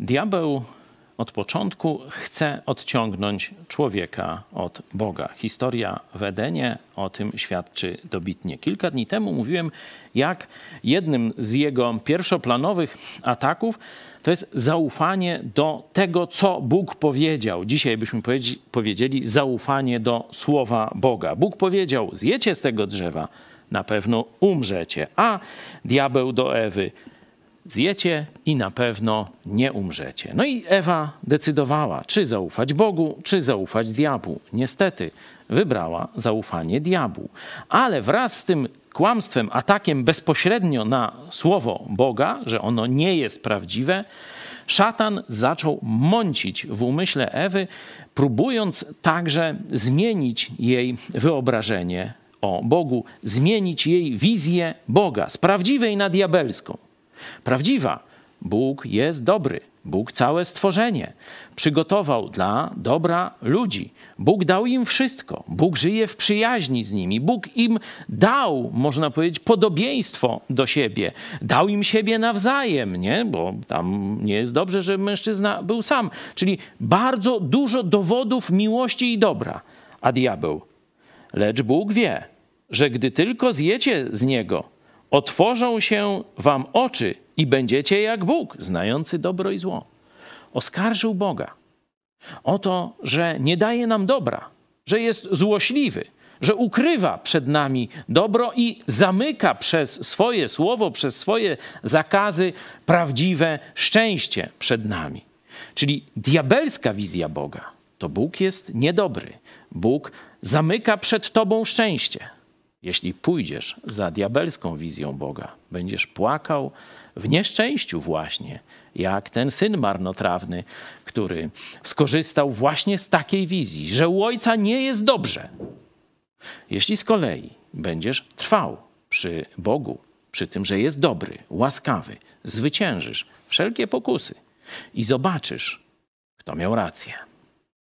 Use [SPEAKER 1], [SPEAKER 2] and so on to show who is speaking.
[SPEAKER 1] Diabeł od początku chce odciągnąć człowieka od Boga. Historia w Edenie o tym świadczy dobitnie. Kilka dni temu mówiłem, jak jednym z jego pierwszoplanowych ataków to jest zaufanie do tego, co Bóg powiedział. Dzisiaj byśmy powiedzieli zaufanie do słowa Boga. Bóg powiedział: Zjecie z tego drzewa, na pewno umrzecie. A diabeł do Ewy: Zjecie i na pewno nie umrzecie. No i Ewa decydowała, czy zaufać Bogu, czy zaufać diabłu. Niestety wybrała zaufanie diabłu. Ale wraz z tym kłamstwem, atakiem bezpośrednio na słowo Boga, że ono nie jest prawdziwe, szatan zaczął mącić w umyśle Ewy, próbując także zmienić jej wyobrażenie o Bogu, zmienić jej wizję Boga z prawdziwej na diabelską. Prawdziwa, Bóg jest dobry. Bóg całe stworzenie przygotował dla dobra ludzi. Bóg dał im wszystko. Bóg żyje w przyjaźni z nimi. Bóg im dał, można powiedzieć, podobieństwo do siebie. Dał im siebie nawzajem, nie? Bo tam nie jest dobrze, żeby mężczyzna był sam. Czyli bardzo dużo dowodów miłości i dobra. A diabeł, lecz Bóg wie, że gdy tylko zjecie z niego, otworzą się wam oczy i będziecie jak Bóg, znający dobro i zło. Oskarżył Boga o to, że nie daje nam dobra, że jest złośliwy, że ukrywa przed nami dobro i zamyka przez swoje słowo, przez swoje zakazy prawdziwe szczęście przed nami. Czyli diabelska wizja Boga to Bóg jest niedobry. Bóg zamyka przed tobą szczęście. Jeśli pójdziesz za diabelską wizją Boga, będziesz płakał w nieszczęściu właśnie, jak ten syn marnotrawny, który skorzystał właśnie z takiej wizji, że u ojca nie jest dobrze. Jeśli z kolei będziesz trwał przy Bogu, przy tym, że jest dobry, łaskawy, zwyciężysz wszelkie pokusy i zobaczysz, kto miał rację.